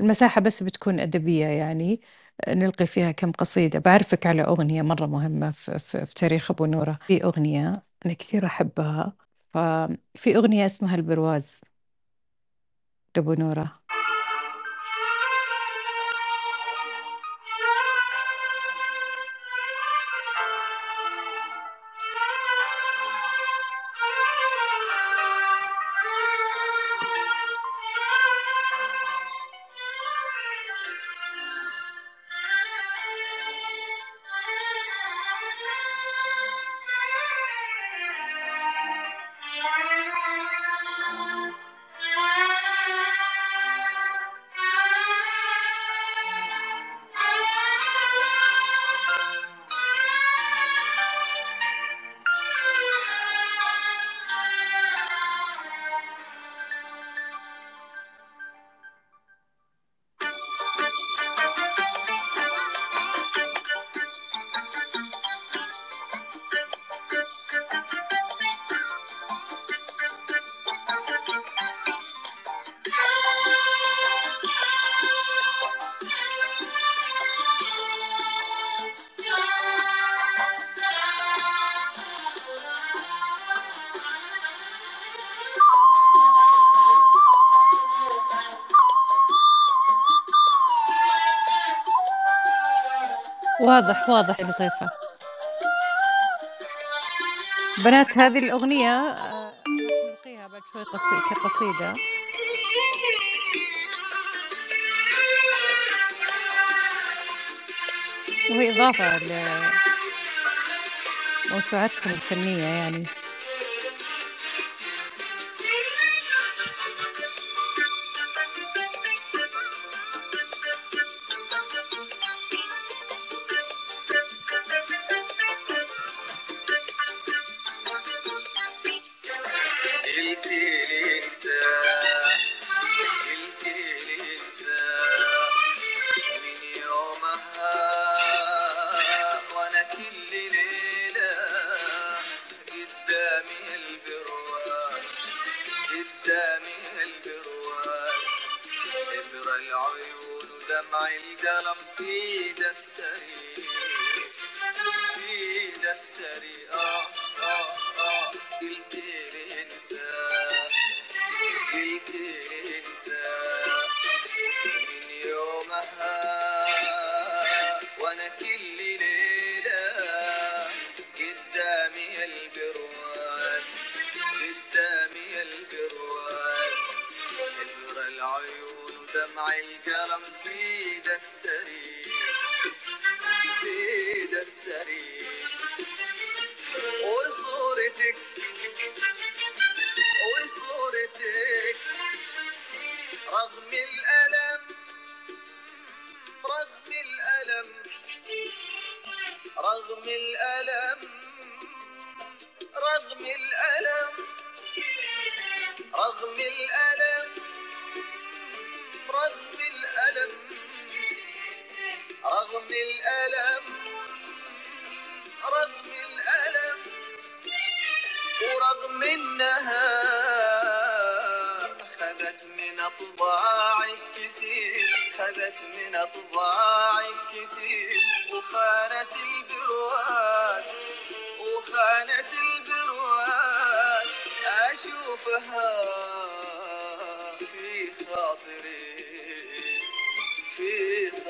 المساحة بس بتكون أدبية يعني نلقي فيها كم قصيدة. بعرفك على أغنية مرة مهمة في, في, في تاريخ أبو نورة. في أغنية أنا كثير أحبها. ففي أغنية اسمها البرواز لأبو نورة. واضح واضح يا لطيفة. بنات هذه الأغنية آه، نلقيها بعد شوي كقصيدة. وهي إضافة لموسوعتكم الفنية يعني.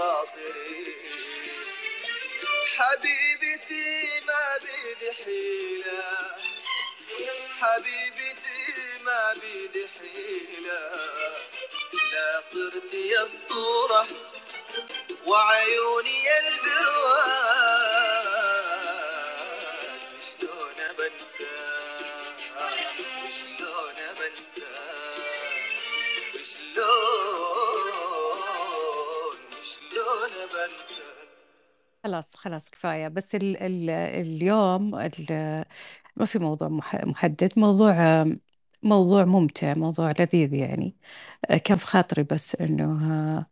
خاطري حبيبتي ما بيدي حيلة. حبيبتي ما بيدي حيلة. لا صرت يا الصورة وعيوني البروان خلاص خلاص كفاية. بس ال ال اليوم ال ما في موضوع محدد. موضوع موضوع ممتع موضوع لذيذ يعني. كان في خاطري بس إنه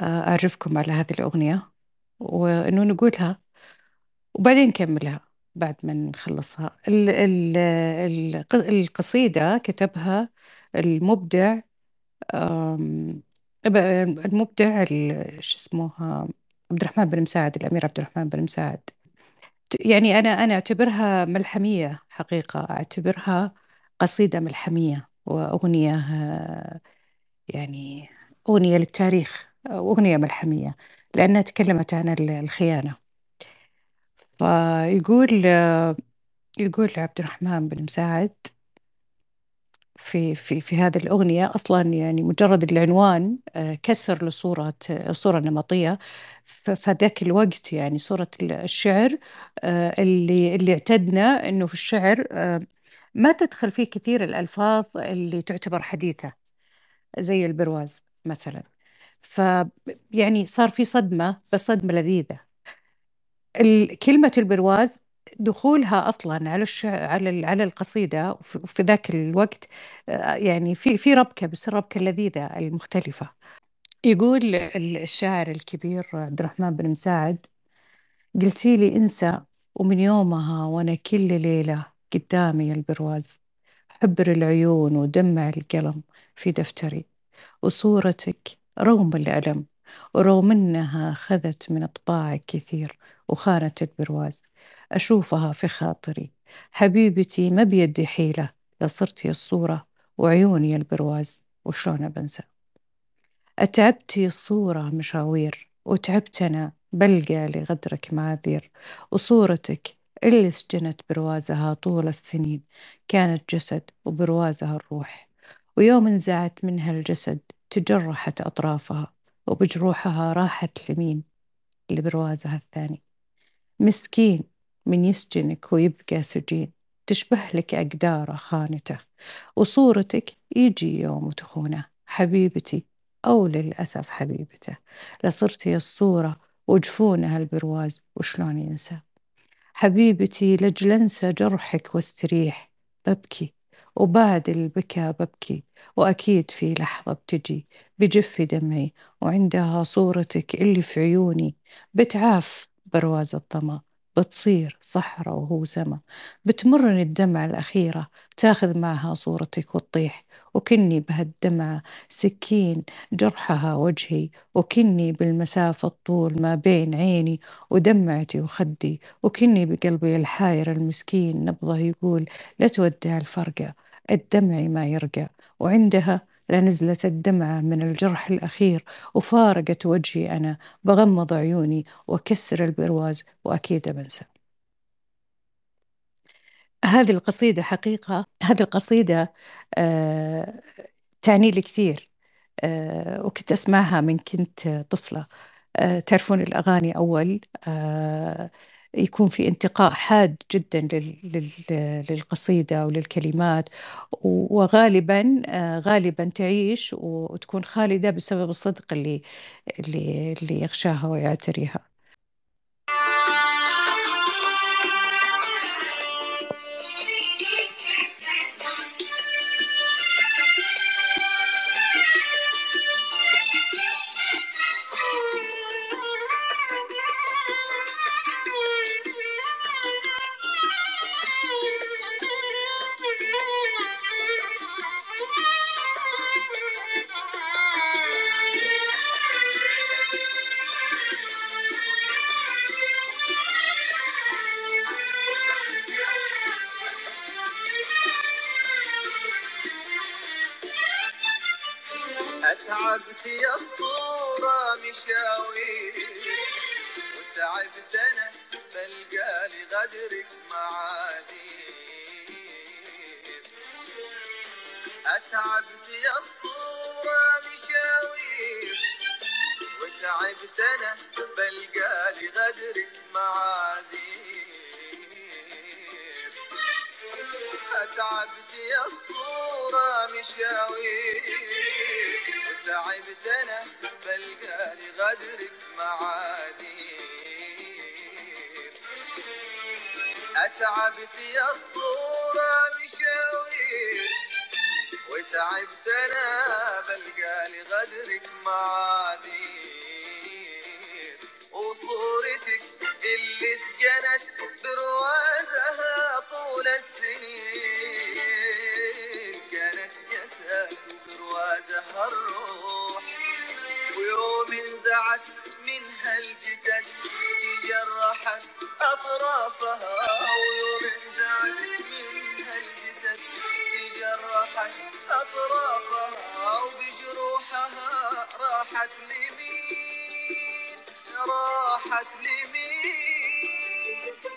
أعرفكم على هذه الأغنية وإنه نقولها وبعدين نكملها بعد ما نخلصها. ال ال القصيدة كتبها المبدع المبدع شو اسمه عبد الرحمن بن مساعد الأمير عبد الرحمن بن مساعد. يعني أنا أنا أعتبرها ملحمية حقيقة أعتبرها قصيدة ملحمية وأغنية يعني أغنية للتاريخ أغنية ملحمية لأنها تكلمت عن الخيانة. فيقول يقول عبد الرحمن بن مساعد في في في هذه الأغنية أصلا يعني مجرد العنوان آه، كسر لصورة الصورة النمطية فذاك الوقت يعني صورة الشعر آه، اللي اللي اعتدنا إنه في الشعر آه، ما تدخل فيه كثير الألفاظ اللي تعتبر حديثة زي البرواز مثلا. ف يعني صار في صدمة بس صدمة لذيذة. كلمة البرواز دخولها أصلا على الش... على على القصيدة في ذاك الوقت آه، يعني في في ربكة بس الربكه اللذيذه المختلفة. يقول الشاعر الكبير عبد الرحمن بن مساعد قلتي لي انسى ومن يومها وأنا كل ليلة قدامي البرواز حبر العيون ودمع القلم في دفتري وصورتك رغم الألم ورغم أنها أخذت من طباعك كثير وخانت البرواز. أشوفها في خاطري. حبيبتي ما بيدي حيلة. لصرتي الصورة وعيوني البرواز. وشلون بنسى أتعبتي الصورة مشاوير. وتعبت أنا بلقى لغدرك معاذير. وصورتك اللي سجنت بروازها طول السنين. كانت جسد وبروازها الروح. ويوم انزعت منها الجسد تجرحت أطرافها. وبجروحها راحت لمين؟ لبروازها الثاني. مسكين من يسجنك ويبقى سجين. تشبه لك أقداره خانته وصورتك يجي يوم وتخونه حبيبتي أو للأسف حبيبته. لصرتي الصورة وجفونها البرواز وشلون ينسى. حبيبتي لجل انسى جرحك واستريح. ببكي. وبعد البكاء ببكي. وأكيد في لحظة بتجي. بجف دمعي. وعندها صورتك اللي في عيوني. بتعاف برواز الظما بتصير صحراء وهو سما. بتمرني الدمعة الأخيرة تاخذ معها صورتك وتطيح. وكني بهالدمعة سكين جرحها وجهي. وكني بالمسافة الطول ما بين عيني ودمعتي وخدي. وكني بقلبي الحاير المسكين نبضه يقول لا تودع الفرقة الدمع ما يرقى وعندها لنزلت الدمعة من الجرح الأخير وفارقت وجهي أنا بغمض عيوني وكسر البرواز وأكيد بنسى. هذه القصيدة حقيقة هذه القصيدة آه تعني لي كثير آه وكنت أسمعها من كنت طفلة. آه تعرفون الأغاني أول آه يكون في انتقاء حاد جدا للقصيدة وللكلمات وغالبا آه، غالبا تعيش وتكون خالدة بسبب الصدق اللي اللي يغشاها ويعتريها. وسعت منها الجسد تجرحت أطرافها ويوم انزعت منها الجسد تجرحت أطرافها وبجروحها راحت لمين؟ راحت لمين؟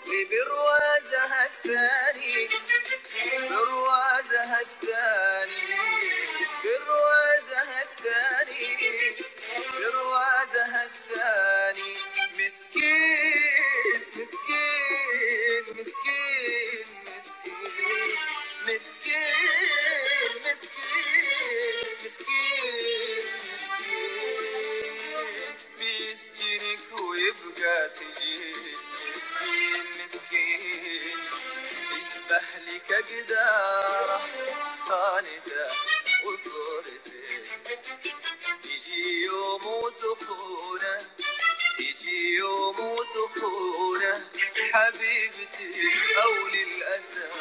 لبروازها الثاني برواز كجدارة خالدة وصورتي. يجي يوم وتخونة يجي يوم وتخونة حبيبتي أو للأسف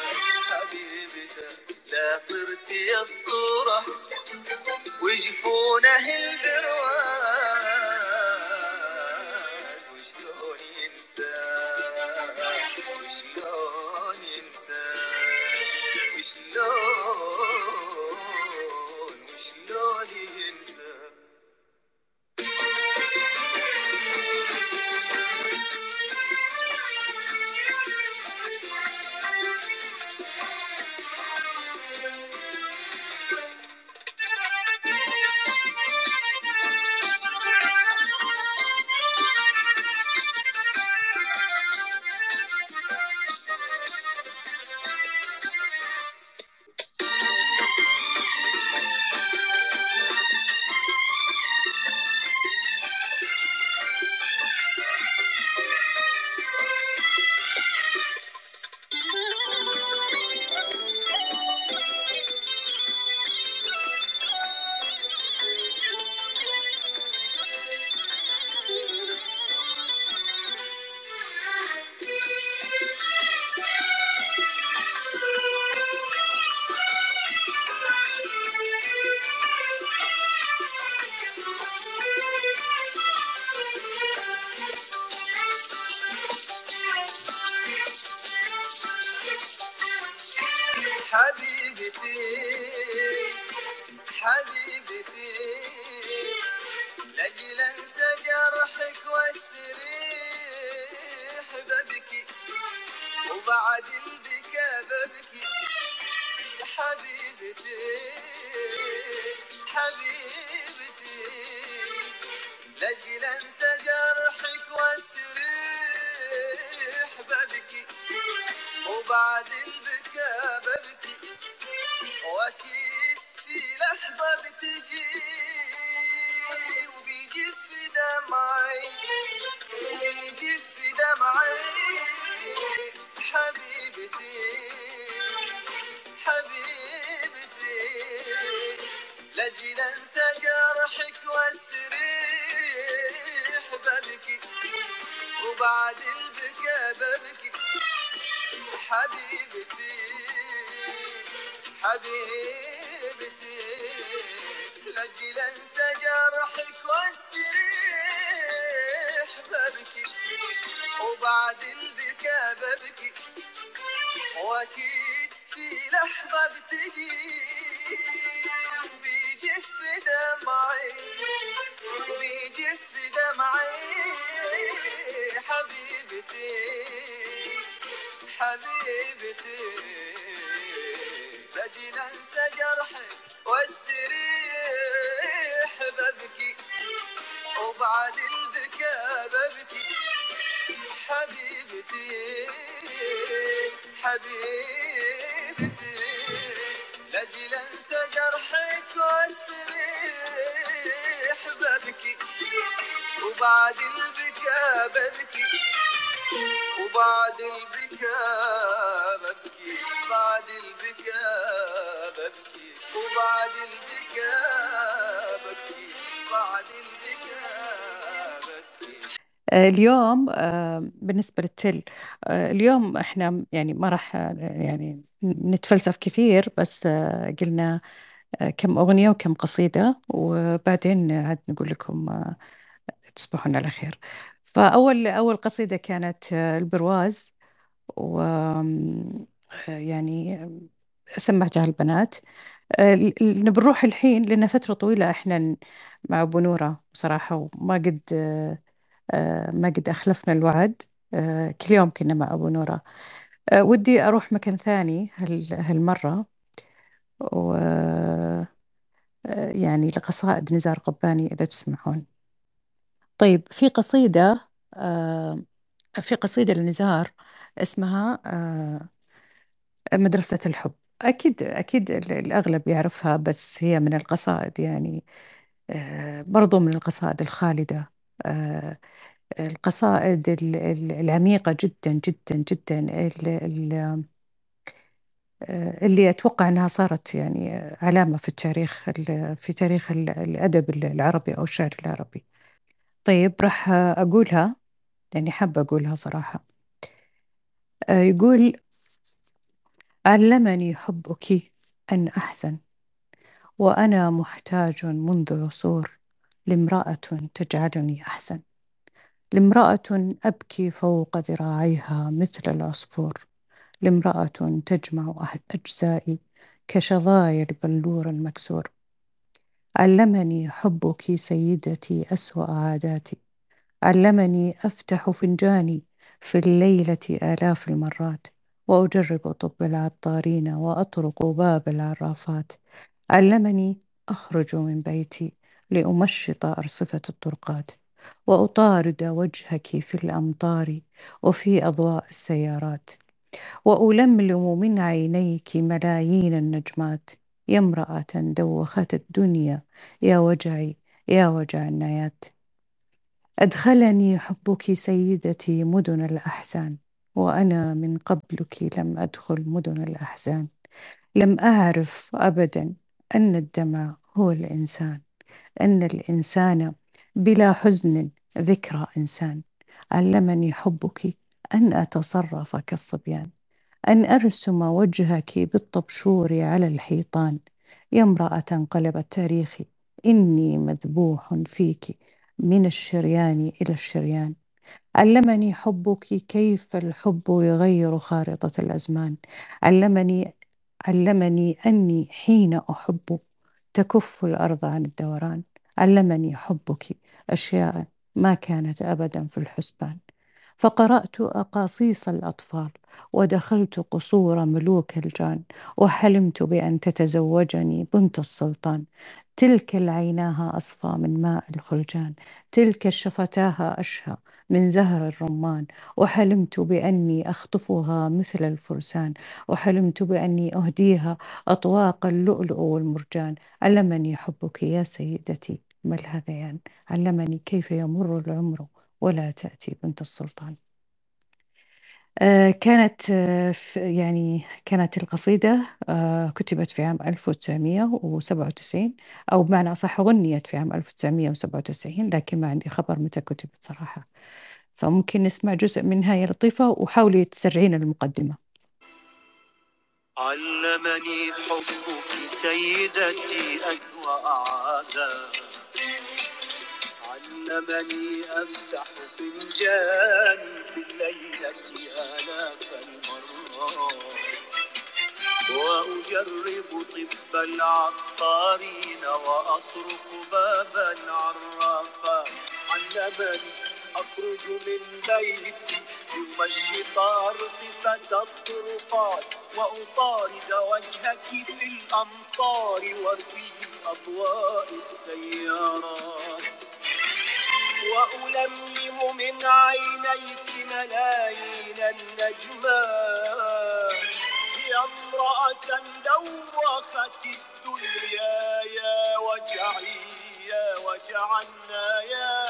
حبيبتك لا صرتي الصورة. وجفونه البروان حبيبتي أجي انسى جرحك واستريح ببكي وبعد البكاء ببكي حبيبتي حبيبتي. لاجل انسى جرحك واستريح ببكي وبعد البكاء ببكي وبعد البكاء اليوم آه، بالنسبة للتل آه، اليوم إحنا يعني ما راح آه، يعني نتفلسف كثير بس قلنا كم أغنية وكم قصيدة وبعدين عاد نقول لكم تصبحون على خير. فأول أول قصيدة كانت البرواز و يعني سمعتها البنات. بنروح الحين لنا فترة طويلة إحنا مع أبو نورة بصراحة وما قد آه، ما قد أخلفنا الوعد. آه، كل يوم كنا مع أبو نورة. آه، ودي أروح مكان ثاني هال هالمرة. و يعني لقصائد نزار قباني إذا تسمعون طيب في قصيدة في قصيدة لنزار اسمها مدرسة الحب. أكيد أكيد ال- الأغلب يعرفها بس هي من القصائد يعني برضو من القصائد الخالدة. القصائد ال- ال- العميقة جدا جدا جدا آه، اللي أتوقع أنها صارت يعني علامة في التاريخ ال- في تاريخ ال- الأدب العربي أو الشعر العربي. طيب راح أقولها يعني حابة أقولها صراحة. آه، يقول علمني حبك أن أحزن وأنا محتاج منذ عصور لامرأة تجعلني أحسن. لامرأة أبكي فوق ذراعيها مثل العصفور. لامرأة تجمع أجزائي كشظايا البلور المكسور. علمني حبك سيدتي أسوأ عاداتي. علمني أفتح فنجاني في الليلة آلاف المرات. وأجرب طب العطارين وأطرق باب العرافات. علمني أخرج من بيتي. لأمشط أرصفة الطرقات وأطارد وجهك في الأمطار وفي أضواء السيارات وألملم من عينيك ملايين النجمات. يا امرأة دوخت الدنيا يا وجعي يا وجع النايات أدخلني حبك سيدتي مدن الأحزان وأنا من قبلك لم أدخل مدن الأحزان. لم أعرف أبدا أن الدمع هو الإنسان. أن الإنسان بلا حزن ذكرى إنسان. علمني حبك أن أتصرف كالصبيان. أن أرسم وجهك بالطبشور على الحيطان. يا امرأة قلبت تاريخي إني مذبوح فيك من الشريان إلى الشريان. علمني حبك كيف الحب يغير خارطة الأزمان. علمني علمني أني حين أحب تكف الأرض عن الدوران. علمني حبك أشياء ما كانت أبدا في الحسبان. فقرأت أقاصيص الأطفال ودخلت قصور ملوك الجان وحلمت بأن تتزوجني بنت السلطان. تلك العيناها أصفى من ماء الخلجان تلك شفتاها أشهى من زهر الرمان. وحلمت بأني أخطفها مثل الفرسان وحلمت بأني أهديها أطواق اللؤلؤ والمرجان. علمني حبك يا سيدتي ما الهذيان؟ علمني كيف يمر العمر ولا تأتي بنت السلطان. آه، كانت آه، يعني كانت القصيدة آه، كتبت في عام 1997 أو بمعنى أصح غنيت في عام 1997 لكن ما عندي خبر متى كتبت صراحة. فممكن نسمع جزء منها يا لطيفة وحاولي تسرعين المقدمة. علمني حبك سيدتي أسوأ عادة علمني أفتح فنجاني في الليلة آلاف المرات. وأجرب طب العطارين وأطرق باب العرافات علمني أخرج من بيتي لأمشط أرصفة الطرقات. وأطارد وجهك في الأمطار وفي أضواء السيارات. وألملم من عينيك ملايين النجمات يا امرأة دوخت الدنيا يا وجعي يا وجع النايات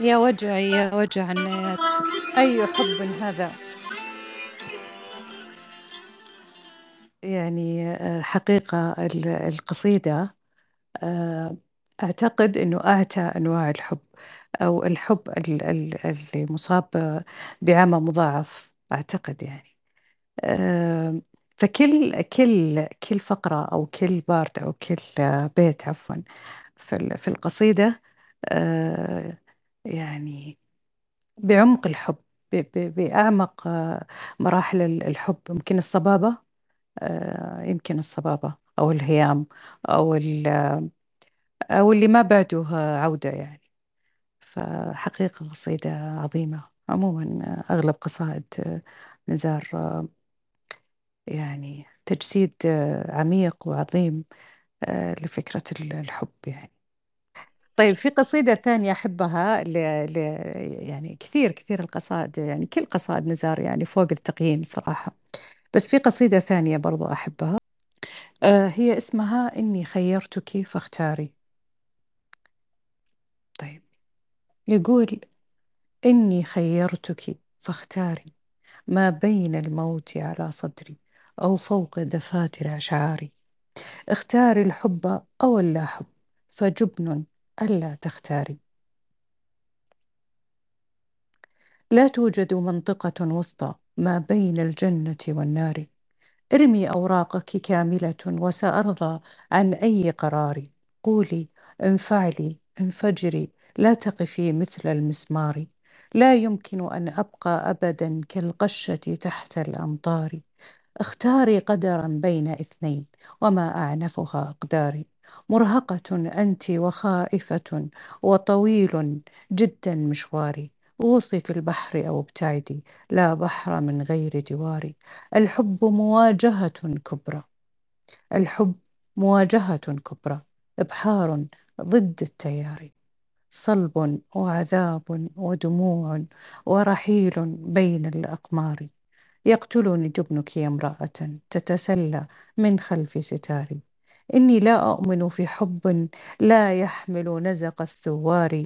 يا وجعي يا وجع النايات أي حب هذا؟ يعني آه، حقيقة ال- القصيدة آه، أعتقد أنه أعتى أنواع الحب أو الحب ال- ال- اللي مصاب بعمى مضاعف أعتقد يعني. آه، فكل كل كل فقرة أو كل بارت أو كل بيت عفوا في القصيدة يعني بعمق الحب بأعمق مراحل الحب. يمكن الصبابة يمكن الصبابة أو الهيام أو أو اللي ما بعده عودة يعني. فحقيقة قصيدة عظيمة. عموما أغلب قصائد نزار يعني تجسيد عميق وعظيم لفكرة الحب يعني. طيب في قصيدة ثانية أحبها ل... ل... يعني كثير كثير القصائد يعني كل قصائد نزار يعني فوق التقييم صراحة. بس في قصيدة ثانية برضو أحبها. هي اسمها إني خيرتك فاختاري. طيب. يقول إني خيرتك فاختاري ما بين الموت على صدري أو فوق دفاتر أشعاري. اختاري الحب أو اللا حب فجبن ألا تختاري. لا توجد منطقة وسطى ما بين الجنة والنار. ارمي أوراقك كاملة وسأرضى عن أي قرار. قولي انفعلي انفجري لا تقفي مثل المسمار. لا يمكن أن أبقى أبدا كالقشة تحت الأمطار. اختاري قدرا بين اثنين وما أعنفها أقداري. مرهقة أنت وخائفة وطويل جدا مشواري. غوصي في البحر أو ابتعدي لا بحر من غير جواري. الحب مواجهة كبرى. الحب مواجهة كبرى. إبحار ضد التيار صلب وعذاب ودموع ورحيل بين الأقمار. يقتلني جبنك يا امرأة تتسلى من خلف ستاري. إني لا أؤمن في حب لا يحمل نزق الثوار.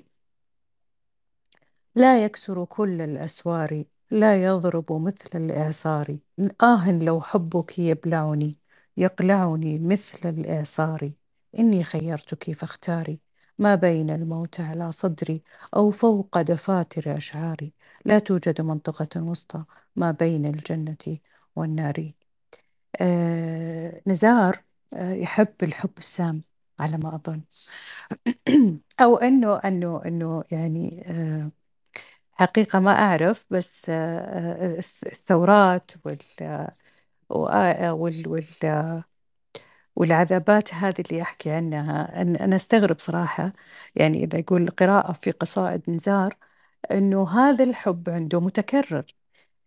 لا يكسر كل الأسوار لا يضرب مثل الإعصار. آه لو حبك يبلعني يقلعني مثل الإعصار. إني خيرتك فاختاري. ما بين الموت على صدري أو فوق دفاتر أشعاري. لا توجد منطقة وسطى ما بين الجنة والنار. آه نزار آه يحب الحب السام على ما أظن. أو أنه أنه أنه يعني آه حقيقة ما أعرف بس آه، آه، الثورات وال وال والعذابات هذه اللي يحكي عنها أنا أستغرب صراحة يعني إذا يقول قراءة في قصائد نزار أنه هذا الحب عنده متكرر.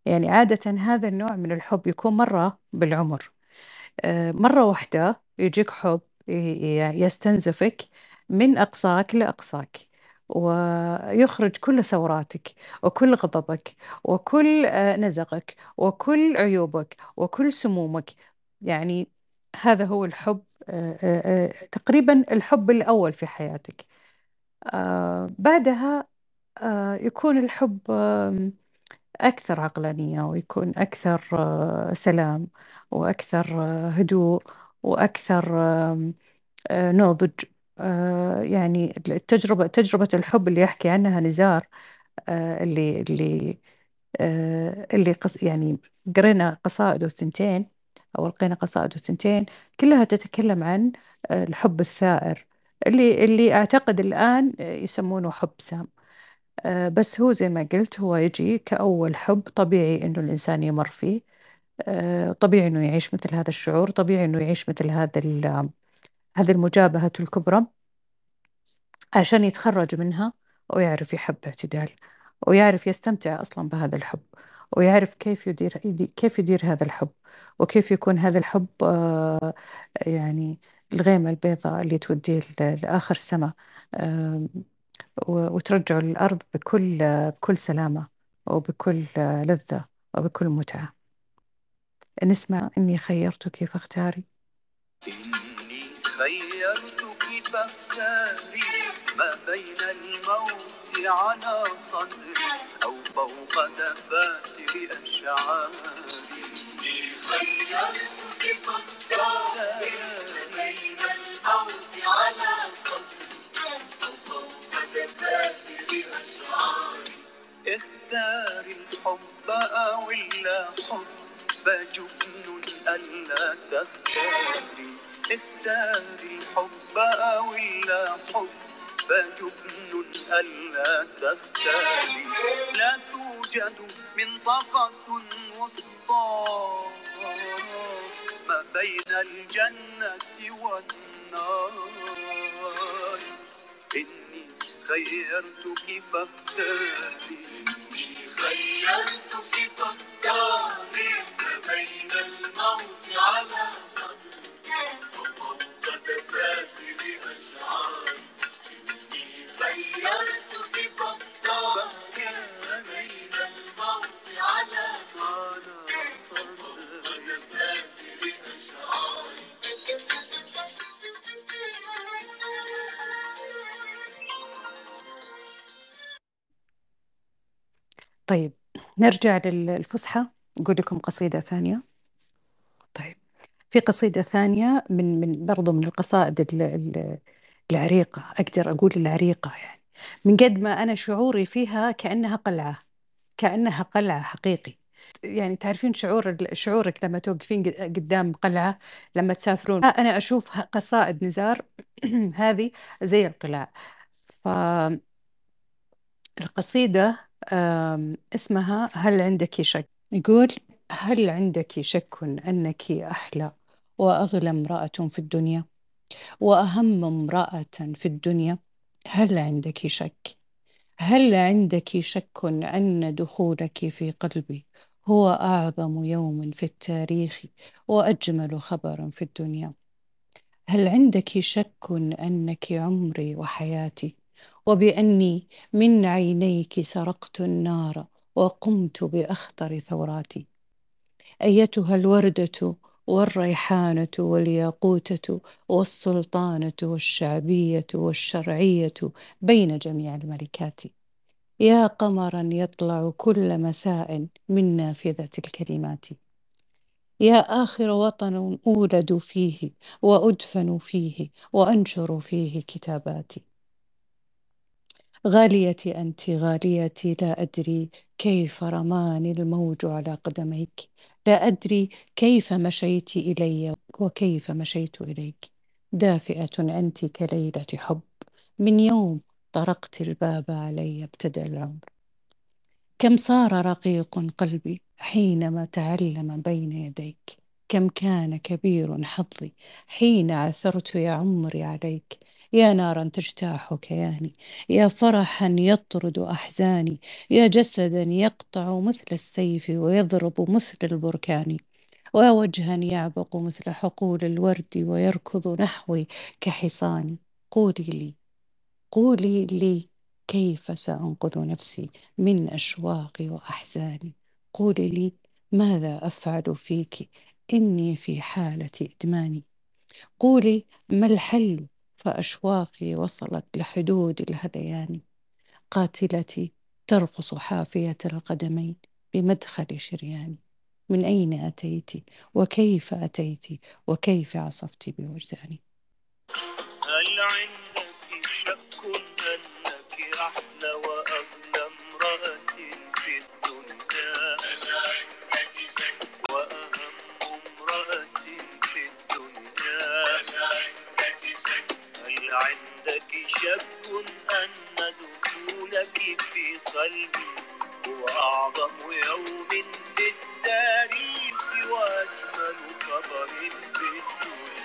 يعني عادة هذا النوع من الحب يكون مرة بالعمر. آه، مرة واحدة يجيك حب يستنزفك من أقصاك لأقصاك. ويخرج كل ثوراتك وكل غضبك وكل آه، نزقك وكل عيوبك وكل سمومك. يعني هذا هو الحب آه، تقريبا الحب الأول في حياتك. بعدها يكون الحب أكثر عقلانية ويكون أكثر آه، سلام وأكثر آه، هدوء وأكثر آه، نضج. يعني التجربة تجربة الحب اللي يحكي عنها نزار اللي اللي اللي قص يعني قرينا قصائده الثنتين أو لقينا قصائده الثنتين كلها تتكلم عن الحب الثائر اللي اللي أعتقد الآن يسمونه حب سام. آه، بس هو زي ما قلت هو يجي كأول حب طبيعي إنه الإنسان يمر فيه. آه، طبيعي إنه يعيش مثل هذا الشعور طبيعي إنه يعيش مثل هذا هذه المجابهة الكبرى عشان يتخرج منها ويعرف يحب اعتدال ويعرف يستمتع أصلا بهذا الحب ويعرف كيف يدير كيف يدير هذا الحب وكيف يكون هذا الحب آه، يعني الغيمة البيضاء اللي توديه لآخر سماء وترجعه للأرض بكل بكل سلامة وبكل لذة وبكل متعة. نسمع إني خيرتك فاختاري. خيرتك فاختاري ما بين الموت على صدري أو فوق دفاتر أشعاري. خيرتك فاختاري بين الموت على صدري اختار الحب أو إلا حب فجبن ألا تختاري. اختاري الحب أو إلا حب فجبن ألا تختاري لا توجد منطقة وسطى ما بين الجنة والنار. إني خيرتك فاختاري. خيرتك فاختاري إني خيرتك فاختاري ما بين الموت على صدري على وفوق صدري طيب نرجع للفسحة. نقول لكم قصيدة ثانية. طيب في قصيدة ثانية من من برضو من القصائد ال- ال- العريقة أقدر أقول العريقة يعني. من قد ما أنا شعوري فيها كأنها قلعة كأنها قلعة حقيقي. يعني تعرفين شعور شعورك لما توقفين قد- قدام قلعة لما تسافرون. أنا أشوف قصائد نزار هذه زي القلاع فالقصيدة آم، اسمها هل عندك شك؟ يقول هل عندك شك أنك أحلى وأغلى امرأة في الدنيا؟ وأهم امرأة في الدنيا؟ هل عندك شك؟ هل عندك شك أن دخولك في قلبي هو أعظم يوم في التاريخ وأجمل خبر في الدنيا؟ هل عندك شك أنك عمري وحياتي وبأني من عينيك سرقت النار وقمت بأخطر ثوراتي. أيتها الوردة والريحانة والياقوتة والسلطانة والشعبية والشرعية بين جميع الملكات. يا قمرا يطلع كل مساء من نافذة الكلمات. يا آخر وطن أولد فيه وأدفن فيه وأنشر فيه كتاباتي. غاليتي أنت غاليتي لا أدري كيف رماني الموج على قدميك. لا أدري كيف مشيت إلي وكيف مشيت إليك. دافئة أنت كليلة حب. من يوم طرقت الباب علي ابتدأ العمر. كم صار رقيق قلبي حينما تعلم بين يديك. كم كان كبير حظي حين عثرت يا عمري عليك. يا نارا تجتاح كياني يا فرحا يطرد أحزاني يا جسدا يقطع مثل السيف ويضرب مثل البركان ويا وجها يعبق مثل حقول الورد ويركض نحوي كحصان. قولي لي قولي لي كيف سأنقذ نفسي من أشواقي وأحزاني قولي لي ماذا أفعل فيك إني في حالة إدمان؟ قولي ما الحل فأشواقي وصلت لحدود الهذيان قاتلتي ترقص حافية القدمين بمدخل شرياني. من أين أتيت وكيف أتيت وكيف عصفت بوجداني؟ هل شك أن دخولك في قلبي هو أعظم يوم في التاريخ وأجمل خبر في الدنيا.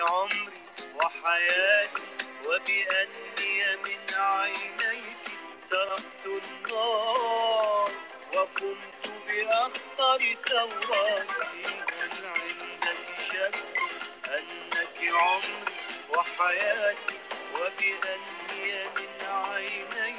عمري وحياتي وبأني من عينيك سرقت النار وقمت بأخطر ثوراتي هل عندك شك أنك عمري وحياتي وبأني من عينيك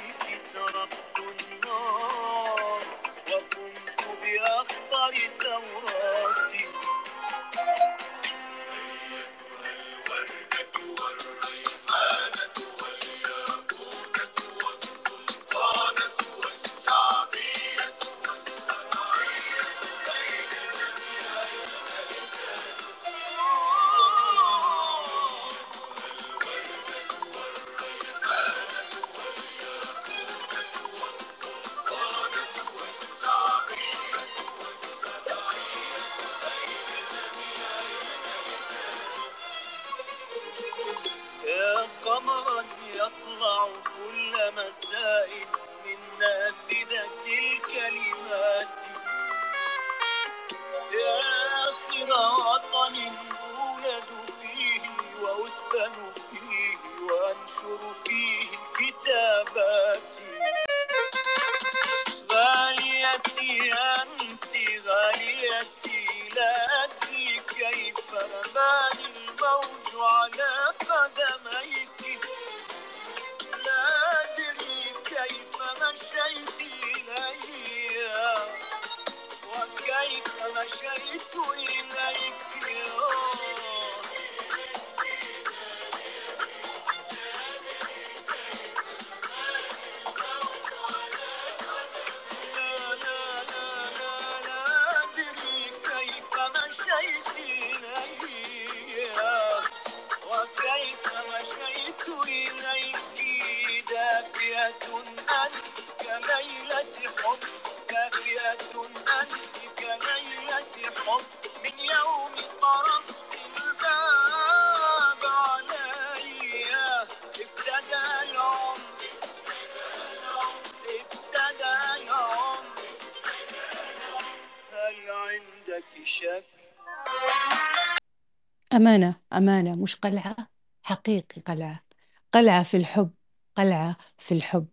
أمانة أمانة. مش قلعة حقيقي قلعة. قلعة في الحب قلعة في الحب.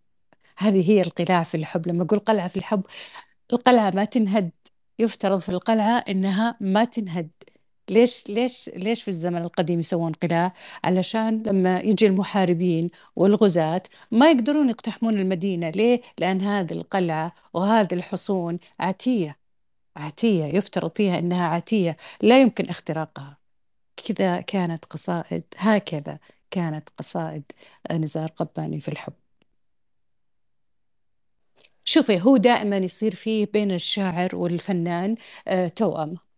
هذه هي القلاع في الحب. لما أقول قلعة في الحب القلعة ما تنهد. يفترض في القلعة إنها ما تنهد. ليش ليش ليش في الزمن القديم يسوون قلاع؟ علشان لما يجي المحاربين والغزاة ما يقدرون يقتحمون المدينة، ليه؟ لأن هذه القلعة وهذه الحصون عتية، عتية يفترض فيها إنها عتية لا يمكن اختراقها. كذا كانت قصائد هكذا كانت قصائد نزار قباني في الحب. شوفي هو دائما يصير فيه بين الشاعر والفنان آه، توأمة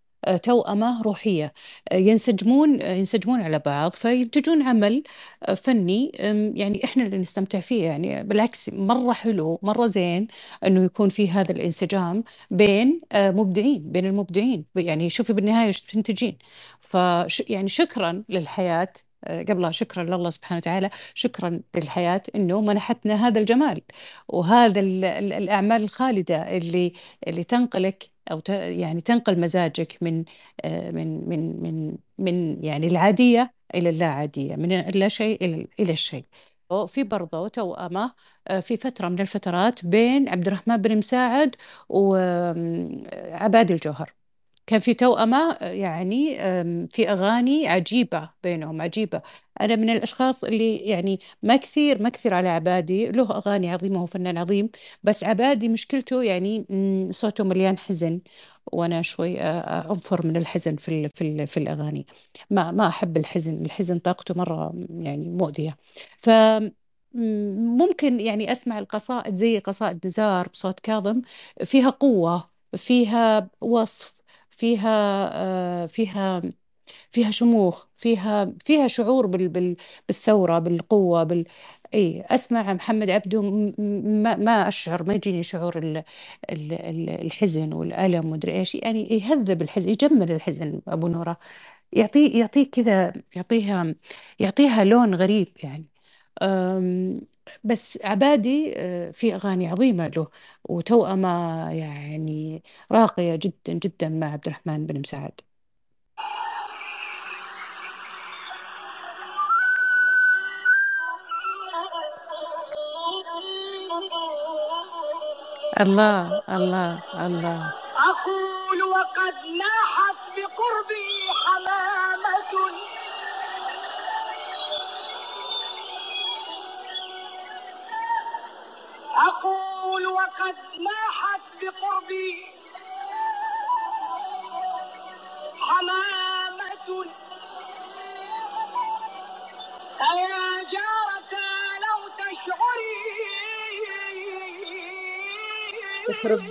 توأمة روحية. آه، ينسجمون آه، ينسجمون على بعض فينتجون عمل آه، فني يعني إحنا اللي نستمتع فيه. يعني بالعكس مرة حلو مرة زين إنه يكون في هذا الانسجام بين آه، مبدعين بين المبدعين. يعني شوفي بالنهاية إيش بتنتجين فش يعني شكرا للحياة آه، قبلها شكرا لله سبحانه وتعالى شكرا للحياة إنه منحتنا هذا الجمال. وهذا ال- ال- الأعمال الخالدة اللي اللي تنقلك ت- يعني تنقل مزاجك من آه، من من من من يعني العادية إلى اللا عادية من اللا شيء إلى إلى الشيء. في برضه توأمة آه، في فترة من الفترات بين عبد الرحمن بن مساعد وعبادي الجوهر. كان في توأمة يعني في أغاني عجيبة بينهم عجيبة. أنا من الأشخاص اللي يعني ما كثير ما كثير على عبادي. له أغاني عظيمة هو فنان عظيم. بس عبادي مشكلته يعني صوته مليان حزن. وأنا شوي أنفر من الحزن في في في الأغاني. ما ما أحب الحزن الحزن طاقته مرة يعني مؤذية. ف مم، ممكن يعني أسمع القصائد زي قصائد نزار بصوت كاظم. فيها قوة فيها وصف فيها آه، فيها فيها شموخ فيها فيها شعور بال بال بالثورة بالقوة بال إي أسمع محمد عبده ما ما أشعر ما يجيني شعور ال ال ال الحزن والألم ومدري إيش. يعني يهذب الحزن يجمل الحزن أبو نورة. يعطيه يعطيه كذا يعطيها يعطيها لون غريب يعني. بس عبادي أه، في أغاني عظيمة له وتوأمة يعني راقية جدا جدا مع عبد الرحمن بن مساعد الله الله الله. أقول وقد لاحت بقربي حمامة أقول وقد لاحت بقربي حمامة. أيا جارة لو تشعري يخرب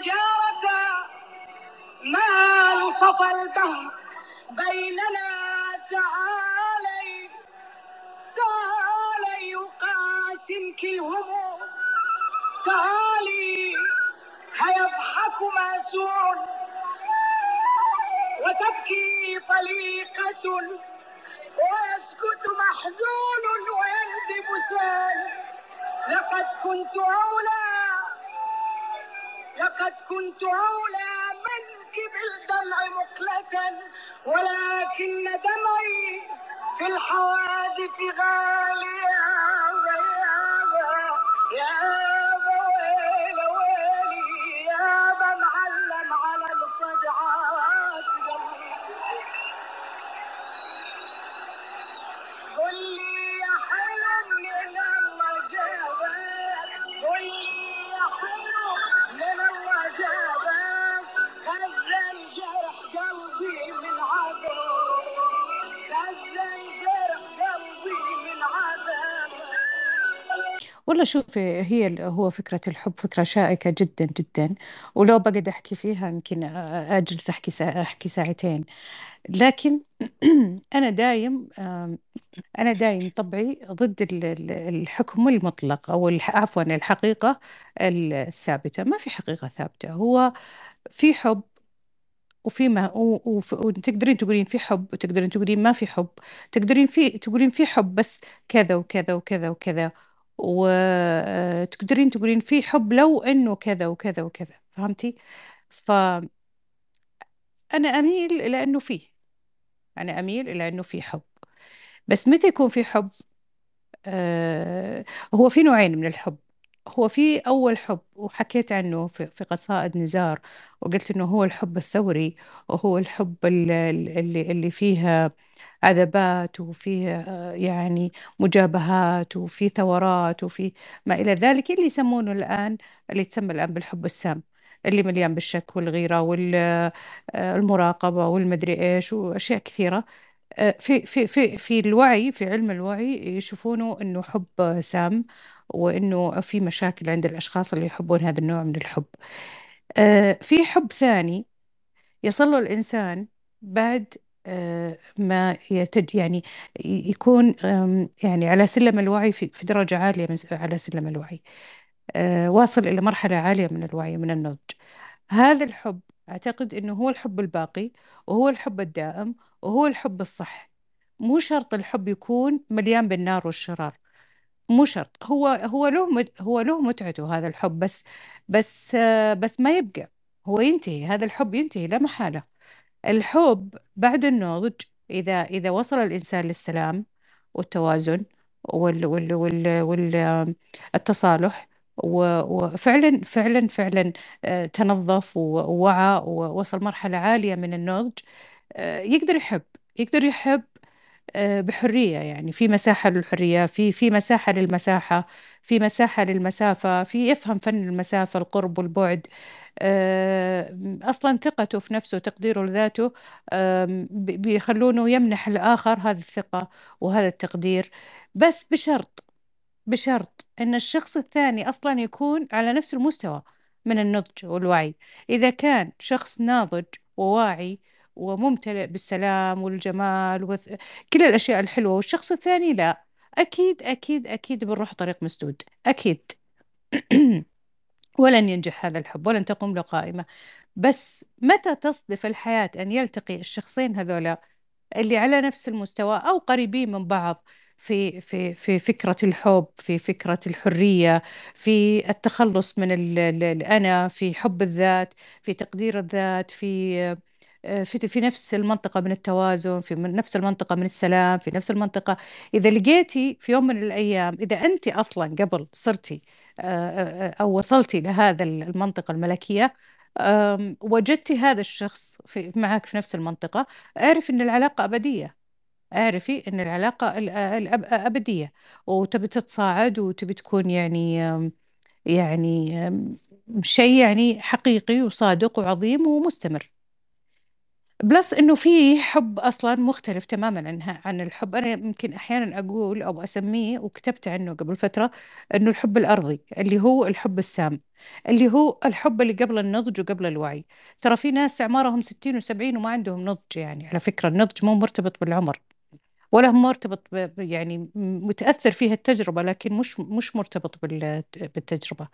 جارتا ما انصف الدهر بيننا تعالي. تعالي يقاسمك الهموم تعالي هيضحك ماسور وتبكي طليقة ويسكت محزون ويندب سال لقد كنت أولى. لقد كنت أولى منك بالدمع مقلة ولكن دمعي في الحوادث غالي. يا ويل ويلي يا معلم على الصدعات قل لي يا حلم والله شوفي هي هو فكرة الحب فكرة شائكة جدا جدا. ولو بقعد أحكي فيها يمكن أ- أجلس أحكي سا أحكي ساعتين. لكن أنا دايم أنا دايم طبعي ضد ال- ال- الحكم المطلق أو عفوا الحقيقة الثابتة. ما في حقيقة ثابتة. هو في حب وفي ما وتقدرين تقولين في حب وتقدرين تقولين ما في حب. تقدرين في تقولين في حب بس كذا وكذا وكذا وكذا. وتقدرين تقولين في حب لو إنه كذا وكذا وكذا فهمتي؟ فأنا أميل إلى أنه فيه أنا أميل إلى أنه في حب. بس متى يكون في حب؟ آه هو في نوعين من الحب. هو في أول حب وحكيت عنه في, قصائد نزار وقلت إنه هو الحب الثوري وهو الحب ال- ال- اللي, اللي فيه عذبات وفيه يعني مجابهات وفيه ثورات وفيه ما إلى ذلك اللي يسمونه الآن اللي يتسمى الآن بالحب السام اللي مليان بالشك والغيرة والمراقبة والمدري إيش وأشياء كثيرة. في في في في الوعي في علم الوعي يشوفونه إنه حب سام وإنه في مشاكل عند الأشخاص اللي يحبون هذا النوع من الحب. آه، في حب ثاني يصل له الإنسان بعد آه، ما يتج يعني يكون يعني على سلم الوعي في في درجة عالية من على سلم الوعي. آه، واصل إلى مرحلة عالية من الوعي من النضج. هذا الحب أعتقد إنه هو الحب الباقي وهو الحب الدائم وهو الحب الصح. مو شرط الحب يكون مليان بالنار والشرار. مو شرط. هو هو له هو له متعته هذا الحب بس بس آه، بس ما يبقى. هو ينتهي هذا الحب ينتهي لا محالة. الحب بعد النضج إذا إذا وصل الإنسان للسلام والتوازن وال وال وال وال التصالح وفعلا فعلا فعلا آه، تنظف ووعى ووصل مرحلة عالية من النضج آه، يقدر يحب يقدر يحب بحرية يعني. في مساحة للحرية في في مساحة للمساحة في مساحة للمسافة في يفهم فن المسافة القرب والبعد. آه، أصلا ثقته في نفسه وتقديره لذاته بيخلونه يمنح الآخر هذه الثقة وهذا التقدير. بس بشرط بشرط أن الشخص الثاني أصلا يكون على نفس المستوى من النضج والوعي. إذا كان شخص ناضج وواعي وممتلئ بالسلام والجمال وكل الأشياء الحلوة. والشخص الثاني لا. أكيد أكيد أكيد بنروح طريق مسدود. أكيد. ولن ينجح هذا الحب ولن تقوم له قائمة. بس متى تصدف الحياة أن يلتقي الشخصين هذولا اللي على نفس المستوى أو قريبين من بعض في في في فكرة الحب في فكرة الحرية في التخلص من ال- ال- الأنا في حب الذات في تقدير الذات في في في نفس المنطقة من التوازن في نفس المنطقة من السلام في نفس المنطقة. إذا لقيتي في يوم من الأيام إذا أنت أصلا قبل صرتي آه، آه، أو وصلتي لهذا المنطقة الملكية وجدتي هذا الشخص في معك في نفس المنطقة اعرفي أن العلاقة أبدية. اعرفي أن العلاقة ال- الأب- أبدية. وتبي تتصاعد وتبي تكون يعني يعني شيء يعني حقيقي وصادق وعظيم ومستمر. بلس إنه في حب أصلا مختلف تماما عن الحب. أنا يمكن أحيانا أقول أو أسميه وكتبت عنه قبل فترة إنه الحب الأرضي اللي هو الحب السام اللي هو الحب اللي قبل النضج وقبل الوعي. ترى في ناس أعمارهم 60 و70 وما عندهم نضج يعني. على فكرة النضج مو مرتبط بالعمر ولا مرتبط يعني متأثر فيها التجربة لكن مش مش مرتبط بال- بالتجربة.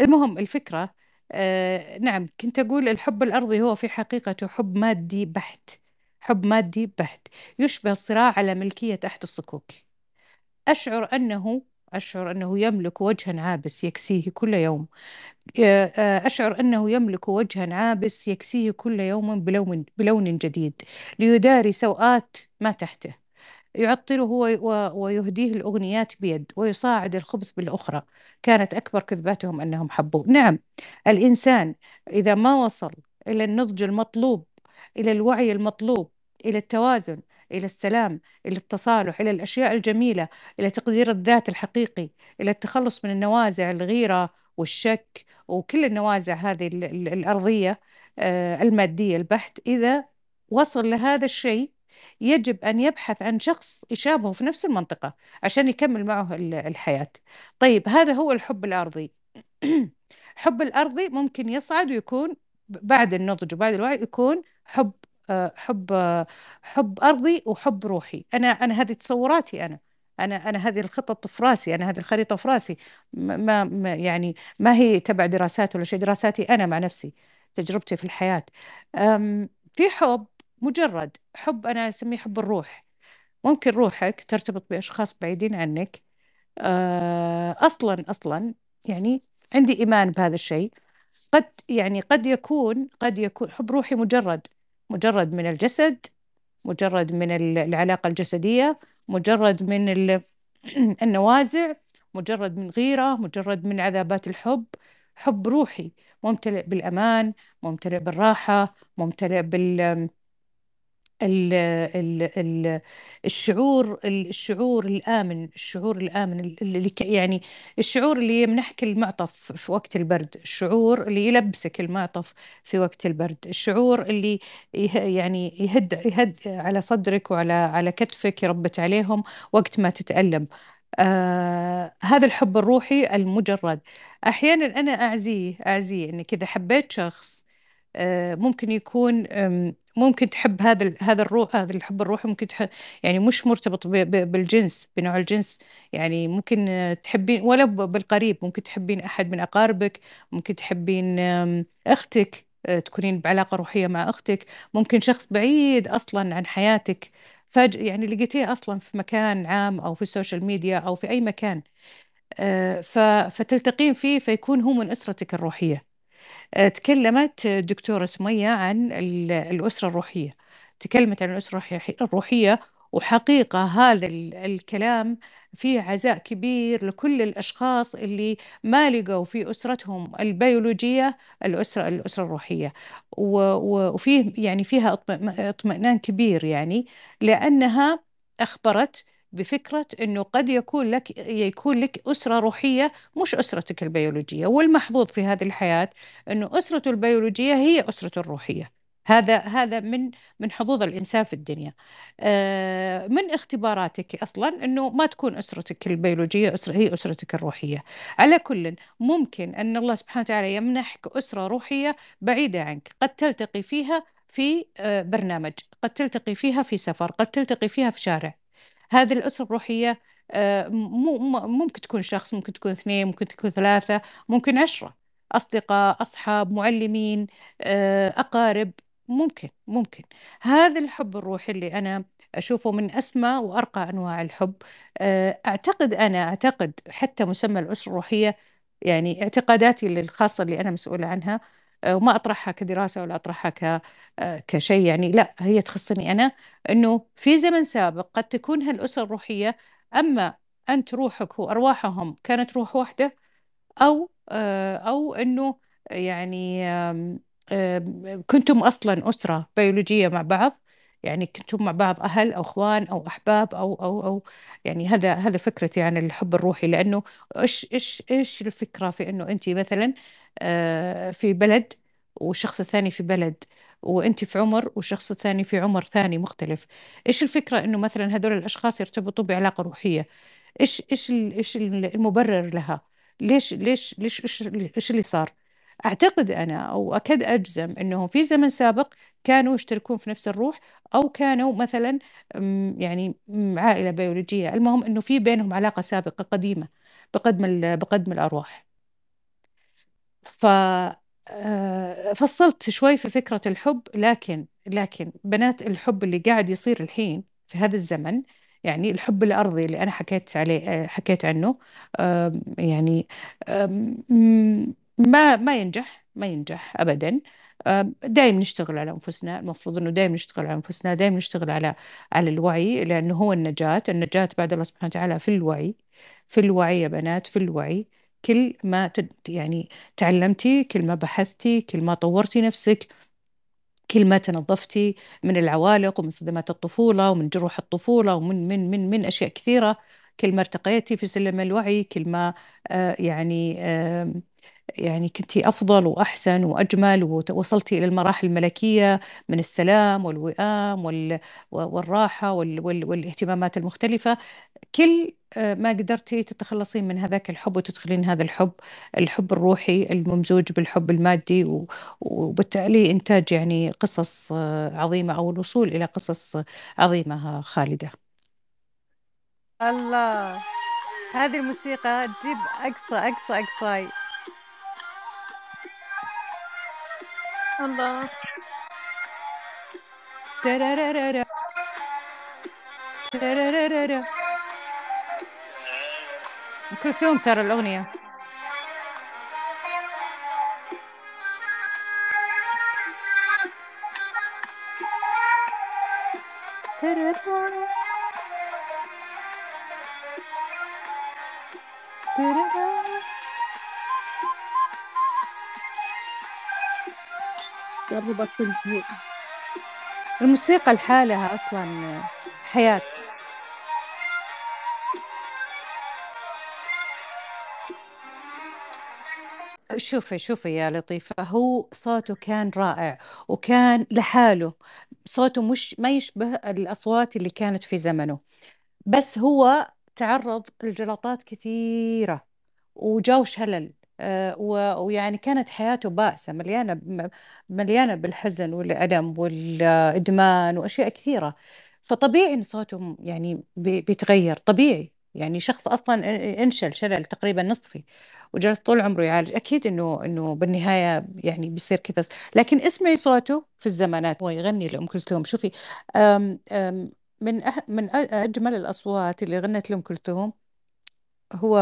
المهم الفكرة آه نعم كنت أقول الحب الأرضي هو في حقيقته حب مادي بحت حب مادي بحت يشبه الصراع على ملكية أحد الصكوك. أشعر أنه أشعر أنه يملك وجها عابس يكسيه كل يوم. آه، آه، أشعر أنه يملك وجها عابس يكسيه كل يوم بلون بلون جديد ليداري سوءات ما تحته. و- ويهديه الأغنيات بيد ويصاعد الخبث بالأخرى. كانت أكبر كذباتهم أنهم حبوا نعم الإنسان إذا ما وصل إلى النضج المطلوب إلى الوعي المطلوب إلى التوازن إلى السلام إلى التصالح إلى الأشياء الجميلة إلى تقدير الذات الحقيقي إلى التخلص من النوازع الغيرة والشك وكل النوازع هذه ال- ال- الأرضية آه، المادية البحت إذا وصل لهذا الشيء يجب أن يبحث عن شخص يشابهه في نفس المنطقة عشان يكمل معه ال- الحياة. طيب هذا هو الحب الأرضي. حب الأرضي ممكن يصعد ويكون بعد النضج وبعد الوعي يكون حب آه، حب آه، حب أرضي وحب روحي. أنا أنا هذه تصوراتي أنا. أنا أنا هذه الخطط في راسي أنا هذه الخريطة في راسي. ما ما يعني ما هي تبع دراسات ولا شيء دراساتي أنا مع نفسي تجربتي في الحياة. أم، في حب مجرد حب أنا أسميه حب الروح. ممكن روحك ترتبط بأشخاص بعيدين عنك. آه، أصلا أصلا يعني عندي إيمان بهذا الشيء. قد يعني قد يكون قد يكون حب روحي مجرد مجرد من الجسد مجرد من ال- العلاقة الجسدية مجرد من ال- النوازع مجرد من غيرة مجرد من عذابات الحب. حب روحي ممتلئ بالأمان ممتلئ بالراحة ممتلئ بال ال ال ال الشعور الشعور الآمن الشعور الآمن اللي يعني الشعور اللي يمنحك المعطف في وقت البرد الشعور اللي يلبسك المعطف في وقت البرد الشعور اللي يعني يهد يهد على صدرك وعلى على كتفك يربت عليهم وقت ما تتألم. آه هذا الحب الروحي المجرد. أحيانا أنا أعزيه أعزيه إني كذا حبيت شخص ممكن يكون ممكن تحب هذا هذا الروح هذا الحب الروحي ممكن تحب يعني مش مرتبط بالجنس بنوع الجنس. يعني ممكن آه، تحبين ولا بالقريب ممكن تحبين أحد من أقاربك ممكن تحبين آم، أختك آه، تكونين بعلاقة روحية مع أختك. ممكن شخص بعيد أصلا عن حياتك. فجأة يعني لقيتيه أصلا في مكان عام أو في ال social media أو في أي مكان. آه، فتلتقين فيه فيكون هو من أسرتك الروحية. آه، تكلمت الدكتورة سمية عن ال- الأسرة الروحية. تكلمت عن الأسرة الروحية وحقيقة هذا ال- الكلام فيه عزاء كبير لكل الأشخاص اللي ما لقوا في أسرتهم البيولوجية الأسرة الأسرة الروحية. وفيه يعني فيها اطمئ- اطمئنان كبير يعني لأنها أخبرت بفكرة أنه قد يكون لك يكون لك أسرة روحية مش أسرتك البيولوجية. والمحظوظ في هذه الحياة أنه أسرته البيولوجية هي أسرته الروحية. هذا هذا من من حظوظ الإنسان في الدنيا. آه، من اختباراتك أصلا أنه ما تكون أسرتك البيولوجية أسرة هي أسرتك الروحية. على كل ممكن أن الله سبحانه وتعالى يمنحك أسرة روحية بعيدة عنك. قد تلتقي فيها في آه، برنامج قد تلتقي فيها في سفر قد تلتقي فيها في شارع. هذه الأسرة الروحية آه، ممكن تكون شخص ممكن تكون اثنين ممكن تكون ثلاثة ممكن عشرة أصدقاء أصحاب معلمين آه، أقارب ممكن ممكن. هذا الحب الروحي اللي أنا أشوفه من أسمى وأرقى أنواع الحب. آه، أعتقد أنا أعتقد حتى مسمى الأسرة الروحية يعني اعتقاداتي الخاصة اللي أنا مسؤولة عنها وما أطرحها كدراسة ولا أطرحها ك آه، كشيء يعني لا هي تخصني أنا أنه في زمن سابق قد تكون هالأسرة الروحية أما أنت روحك وأرواحهم كانت روح واحدة أو آه، أو إنه يعني كنتم أصلا أسرة بيولوجية مع بعض يعني كنتم مع بعض أهل أو أخوان أو أحباب أو أو أو يعني هذا هذا فكرتي عن الحب الروحي. لأنه إيش إيش إيش الفكرة في إنه أنت مثلا آه، في بلد والشخص الثاني في بلد وأنت في عمر والشخص الثاني في عمر ثاني مختلف. إيش الفكرة إنه مثلا هذول الأشخاص يرتبطوا بعلاقة روحية؟ إيش إيش ال- إيش المبرر لها؟ ليش ليش ليش إيش اللي صار؟ أعتقد أنا أو أكاد أجزم أنهم في زمن سابق كانوا يشتركون في نفس الروح أو كانوا مثلا يعني عائلة بيولوجية. المهم أنه في بينهم علاقة سابقة قديمة بقدم بقدم الأرواح. ف آه، فصلت شوي في فكرة الحب لكن لكن بنات الحب اللي قاعد يصير الحين في هذا الزمن يعني الحب الأرضي اللي أنا حكيت عليه حكيت عنه يعني ما ما ينجح ما ينجح أبدا. دائما نشتغل على أنفسنا. المفروض إنه دائما نشتغل على أنفسنا دائما نشتغل على على الوعي لأنه هو النجاة. النجاة بعد الله سبحانه وتعالى في الوعي في الوعي يا بنات في الوعي. كل ما تد يعني تعلمتي كل ما بحثتي كل ما طورتي نفسك كل ما تنظفتي من العوالق ومن صدمات الطفولة ومن جروح الطفولة ومن من من من أشياء كثيرة. كل ما ارتقيتي في سلم الوعي كل ما آه يعني آه يعني كنتي أفضل وأحسن وأجمل ووصلتي إلى المراحل الملكية من السلام والوئام وال والراحة وال وال والاهتمامات المختلفة. كل آه، ما قدرتي تتخلصين من هذاك الحب وتدخلين هذا الحب الحب الروحي الممزوج بالحب المادي وبالتالي إنتاج يعني قصص آه، عظيمة أو الوصول إلى قصص عظيمة خالدة. الله. هذه الموسيقى تجيب أقصى أقصى أقصاي الله ترارارارا ترارارارا أم كلثوم ترى الأغنية ترارارا ترارارا يلا بطل زهق الموسيقى لحالها أصلا حياة. شوفي شوفي يا لطيفة هو صوته كان رائع وكان لحاله. صوته مش ما يشبه الأصوات اللي كانت في زمنه. بس هو تعرض لجلطات كثيرة وجاو شلل. ويعني كانت حياته بائسة مليانة مليانة بالحزن والألم والإدمان وأشياء كثيرة. فطبيعي إن صوته يعني بي- بيتغير طبيعي. يعني شخص أصلا انشل شلل تقريبا نصفي وجلس طول عمره يعالج. أكيد إنه إنه بالنهاية يعني بيصير كذا لكن اسمعي صوته في الزمانات. هو يغني لأم كلثوم. شوفي أم أم من أح من أجمل الأصوات اللي غنت لأم كلثوم هو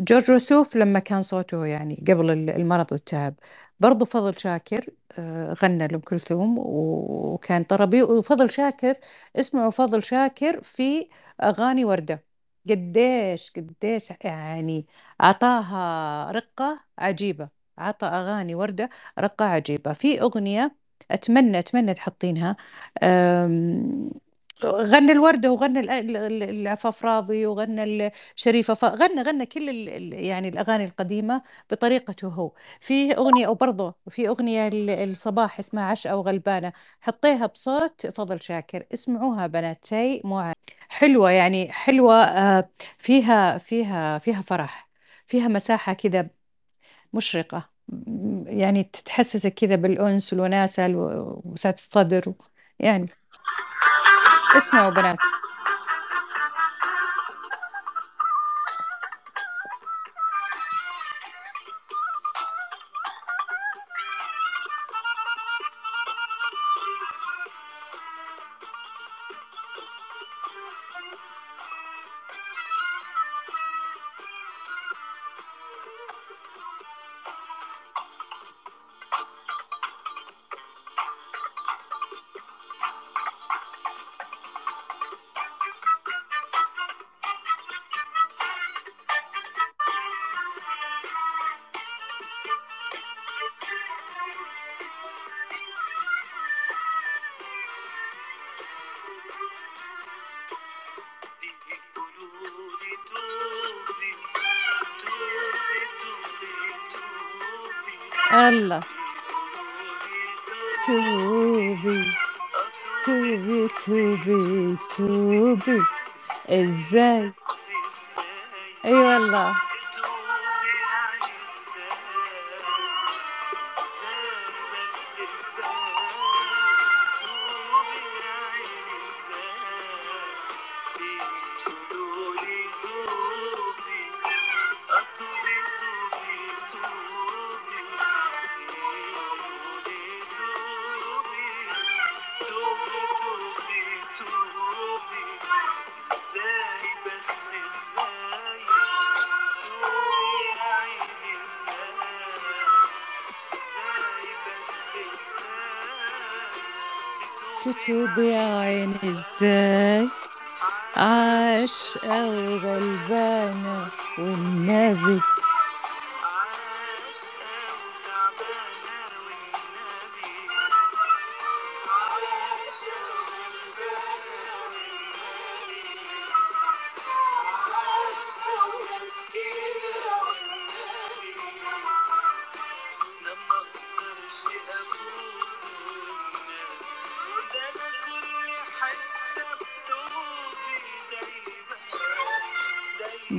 جورج وسوف لما كان صوته يعني قبل ال- المرض والتعب. برضو فضل شاكر آه، غنى لأم كلثوم وكان طربي. وفضل شاكر اسمعوا فضل شاكر في أغاني وردة. قديش قديش يعني عطاها رقة عجيبة. عطى أغاني وردة رقة عجيبة. في أغنية أتمنى أتمنى تحطينها. غنى الوردة وغنى ال- ال- ال- العفاف راضي وغنى ال- شريفة ف- غنى غنى كل يعني الأغاني القديمة بطريقته هو في أغنية أو برضه في ال- الصباح اسمها عشقة وغلبانة حطيها بصوت فضل شاكر اسمعوها بنات شيء مو. حلوة يعني حلوة آه، فيها فيها فيها فرح فيها مساحة كذا مشرقة م- يعني تتحسسك كذا بالأنس والوناسة وسعة الصدر يعني اسمعوا بنات الله توبي توبي توبي توبي. إزاي؟ أي والله.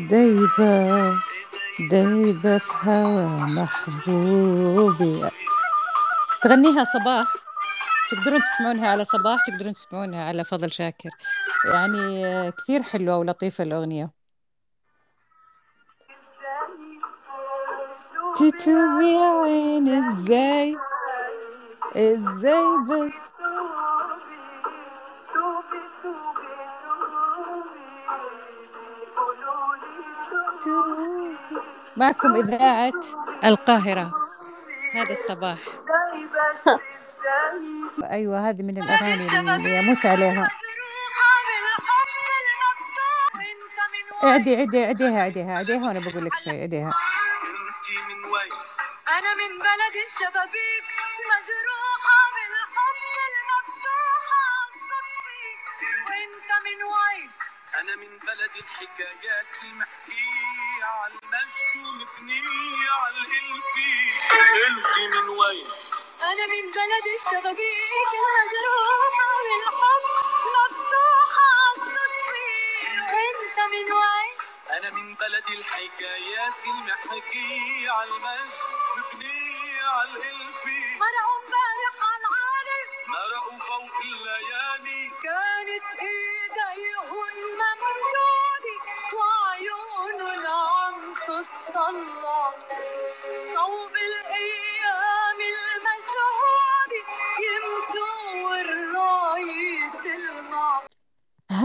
دايبة دايبة في هوا محبوبي. تغنيها صباح؟ تقدرون تسمعونها على صباح تقدرون تسمعونها على فضل شاكر. يعني كثير حلوة ولطيفة الأغنية. تتوب يا عيني إزاي إزاي بس معكم إذاعة القاهرة هذا الصباح. أيوة هذه من الأغاني اللي أموت عليها. اعدي عدي عديها عديها عديها وأنا بقول لك شيء عديها أنا من بلد الشبابيك مجروحة بالحب المفتوحة الصدفي وأنت من وين أنا من بلد الحكايات المحكية على ومثنية على الالفي انتي من وين. أنا من بلد الشبابيك المجروحة بالحب مفتوحة الصدفي وانت من وين؟ أنا من بلد الحكايات المحكية على المجد مبنية على الإلفي مرعوا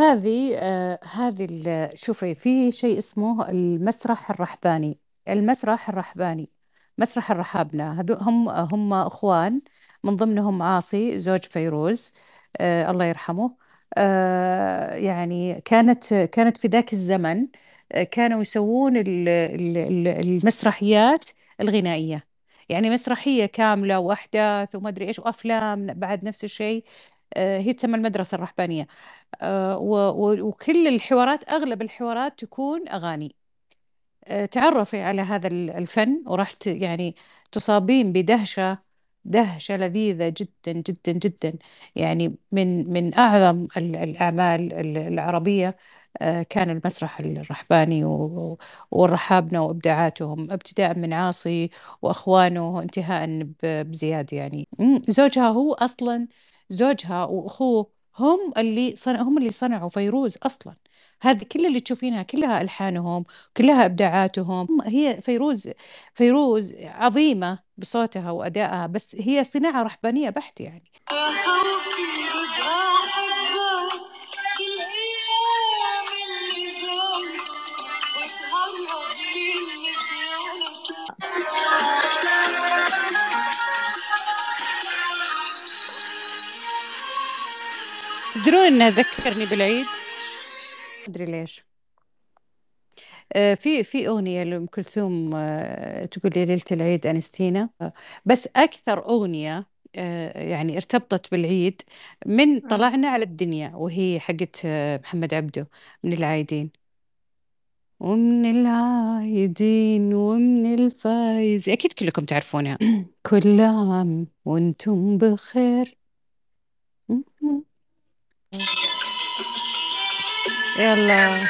هذه آه هذه شوفي في شيء اسمه المسرح الرحباني. المسرح الرحباني مسرح الرحابنة. هم هم أخوان من ضمنهم عاصي زوج فيروز آه الله يرحمه. آه يعني كانت كانت في ذاك الزمن آه كانوا يسوون ال- ال- ال- المسرحيات الغنائية. يعني مسرحية كاملة وأحداث وما أدري إيش وأفلام بعد نفس الشيء. هي تسمى المدرسة الرحبانية آه، وكل الحوارات أغلب الحوارات تكون أغاني. آه، تعرفي على هذا ال- الفن وراح يعني تصابين بدهشة دهشة لذيذة جدا جدا جدا. يعني من من أعظم ال- الأعمال ال- العربية آه، كان المسرح الرحباني والرحابنة وإبداعاتهم. ابتداء من عاصي وأخوانه انتهاء ب- بزياد يعني. زوجها هو أصلا زوجها وأخوه هم اللي صنع هم اللي صنعوا فيروز أصلا. هذه كل اللي تشوفينها كلها ألحانهم كلها إبداعاتهم. هي فيروز فيروز عظيمة بصوتها وأدائها بس هي صناعة رحبانية بحت يعني. تدرون إنها ذكرني بالعيد؟ أدري ليش. آه، في في أغنية لأم كلثوم آه، تقول لي ليلة العيد أنستينا. آه، بس أكثر أغنية آه، يعني ارتبطت بالعيد من. طلعنا على الدنيا وهي حقت محمد عبده من العايدين. ومن العايدين ومن الفايز. أكيد كلكم تعرفونها. كل عام وأنتم بخير. يلا.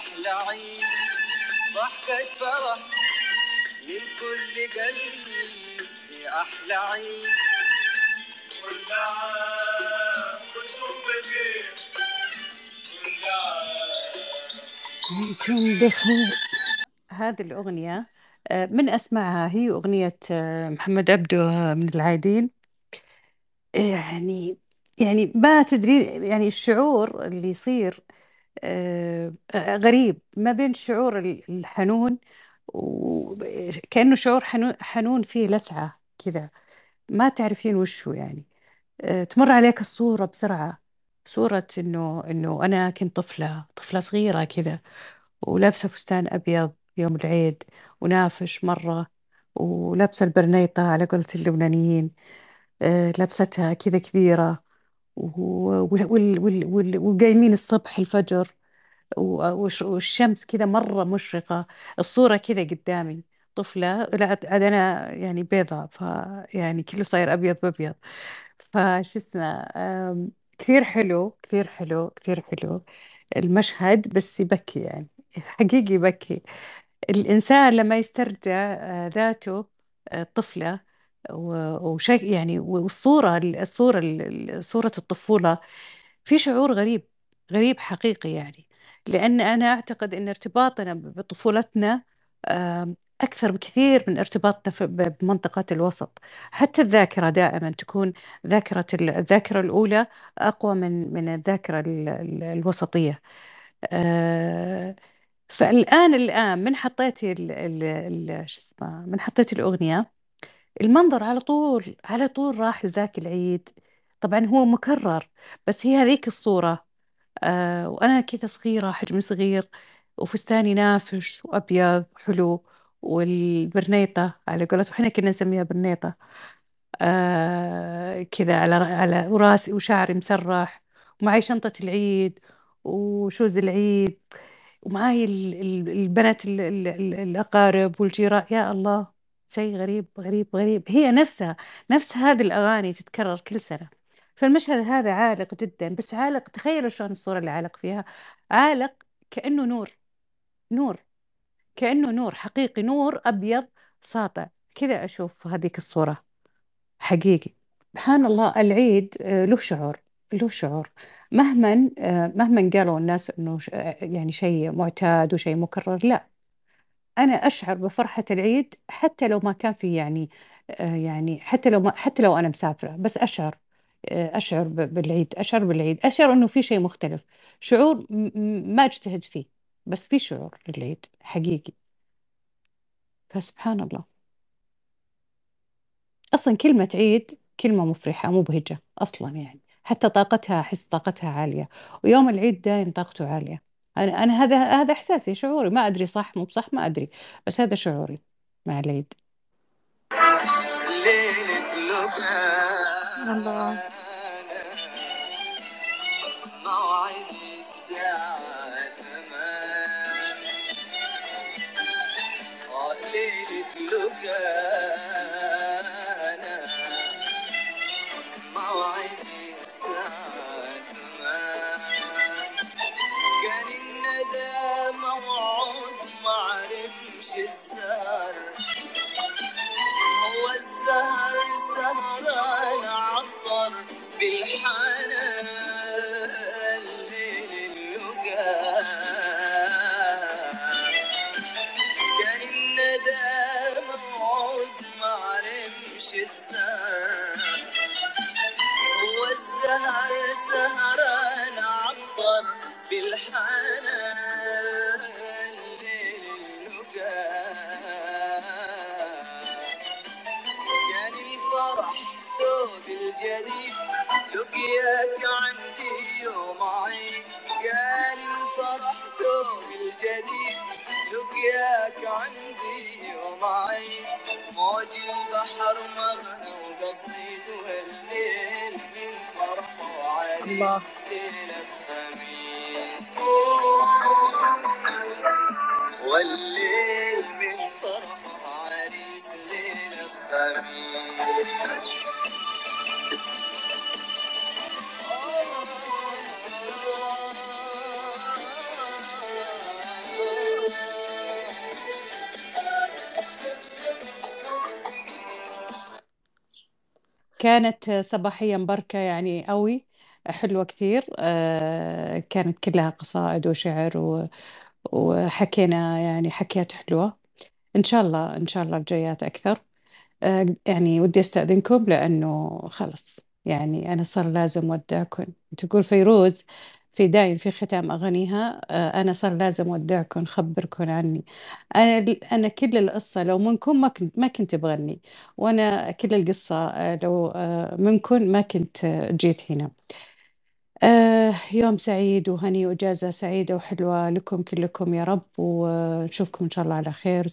أحلى عيد ضحكة فرح من كل قلب يا أحلى عيد كل عام وأنتم بخير كل عام وأنتم بخير هذه الأغنية آه، من أسمعها هي أغنية آه، محمد عبده آه، من العايدين يعني يعني ما تدري يعني الشعور اللي يصير غريب ما بين الشعور ال- الحنون وكأنه شعور حنون فيه لسعة كذا. ما تعرفين وشو يعني. آه، تمر عليك الصورة بسرعة صورة إنه إنه أنا كنت طفلة طفلة صغيرة كذا ولابسة فستان أبيض يوم العيد ونافش مرة ولابسة البرنيطة على قولة اللبنانيين آه، لابستها كذا كبيرة. وقايمين الصبح الفجر. والشمس كذا مرة مشرقة. الصورة كذا قدامي. طفلة. لا عاد أنا يعني بيضة فيعني كله صاير أبيض بأبيض. فش اسمه كثير حلو كثير حلو كثير حلو. المشهد بس يبكي يعني. حقيقي يبكي. الإنسان لما يسترجع آه، ذاته آه، طفلة وشيء يعني والصورة الصورة ال- صورة الطفولة في شعور غريب غريب حقيقي يعني. لأن أنا أعتقد أن ارتباطنا بطفولتنا أكثر بكثير من ارتباطنا بمنطقة الوسط. حتى الذاكرة دائما تكون ذاكرة ال- الذاكرة الأولى أقوى من من الذاكرة ال- ال- الوسطية. آه، فالآن الآن من حطيتي ال ال شو اسمه من حطيتي الأغنية المنظر على طول على طول راح لذاك العيد. طبعا هو مكرر بس هي هذيك الصورة. آه وأنا كذا صغيرة حجمي صغير وفستاني نافش وأبيض حلو والبرنيطة على قولتهم إحنا كنا نسميها برنيطة. آه كذا على على وراسي وشعري مسرح ومعي شنطة العيد وشوز العيد ومعاي ال- ال- البنات ال- ال- ال- الأقارب والجيران. يا الله. شيء غريب غريب غريب. هي نفسها نفس هذه الأغاني تتكرر كل سنة. فالمشهد هذا عالق جدا. بس عالق تخيلوا شلون الصورة اللي عالق فيها. عالق كأنه نور نور كأنه نور حقيقي نور أبيض ساطع. كذا أشوف هذيك الصورة. حقيقي. سبحان الله العيد آه، له شعور له شعور. مهما آه، مهما قالوا الناس إنه آه، يعني شيء معتاد وشيء مكرر. لا. أنا أشعر بفرحة العيد حتى لو ما كان في يعني آه، يعني حتى لو ما حتى لو أنا مسافرة بس أشعر آه، أشعر ب- بالعيد أشعر بالعيد أشعر إنه في شيء مختلف. شعور ما اجتهد فيه بس في شعور للعيد حقيقي. فسبحان الله. أصلا كلمة عيد كلمة مفرحة مبهجة أصلا يعني. حتى طاقتها أحس طاقتها عالية. ويوم العيد دايم طاقته عالية. أنا أنا هذا هذا إحساسي شعوري. ما أدري صح مو بصح ما أدري. بس هذا شعوري مع العيد. ليلة الله. البحر مغنى وقصيد والليل من فرح وعريس كانت صباحية مباركة يعني قوي حلوة كثير. آه، كانت كلها قصائد وشعر وحكينا يعني حكيات حلوة. إن شاء الله إن شاء الله الجايات أكثر. آه، يعني ودي أستأذنكم لأنه خلص يعني أنا صار لازم ودعكم تقول فيروز في دايم في ختام أغانيها آه، أنا صار لازم ودعكم خبركم عني. أنا أنا كل القصة لو منكم ما كنت ما كنت بغني وأنا كل القصة آه، لو آه، منكم ما كنت جيت هنا. يوم سعيد وهني وإجازة سعيدة وحلوة لكم كلكم يا رب ونشوفكم إن شاء الله على خير.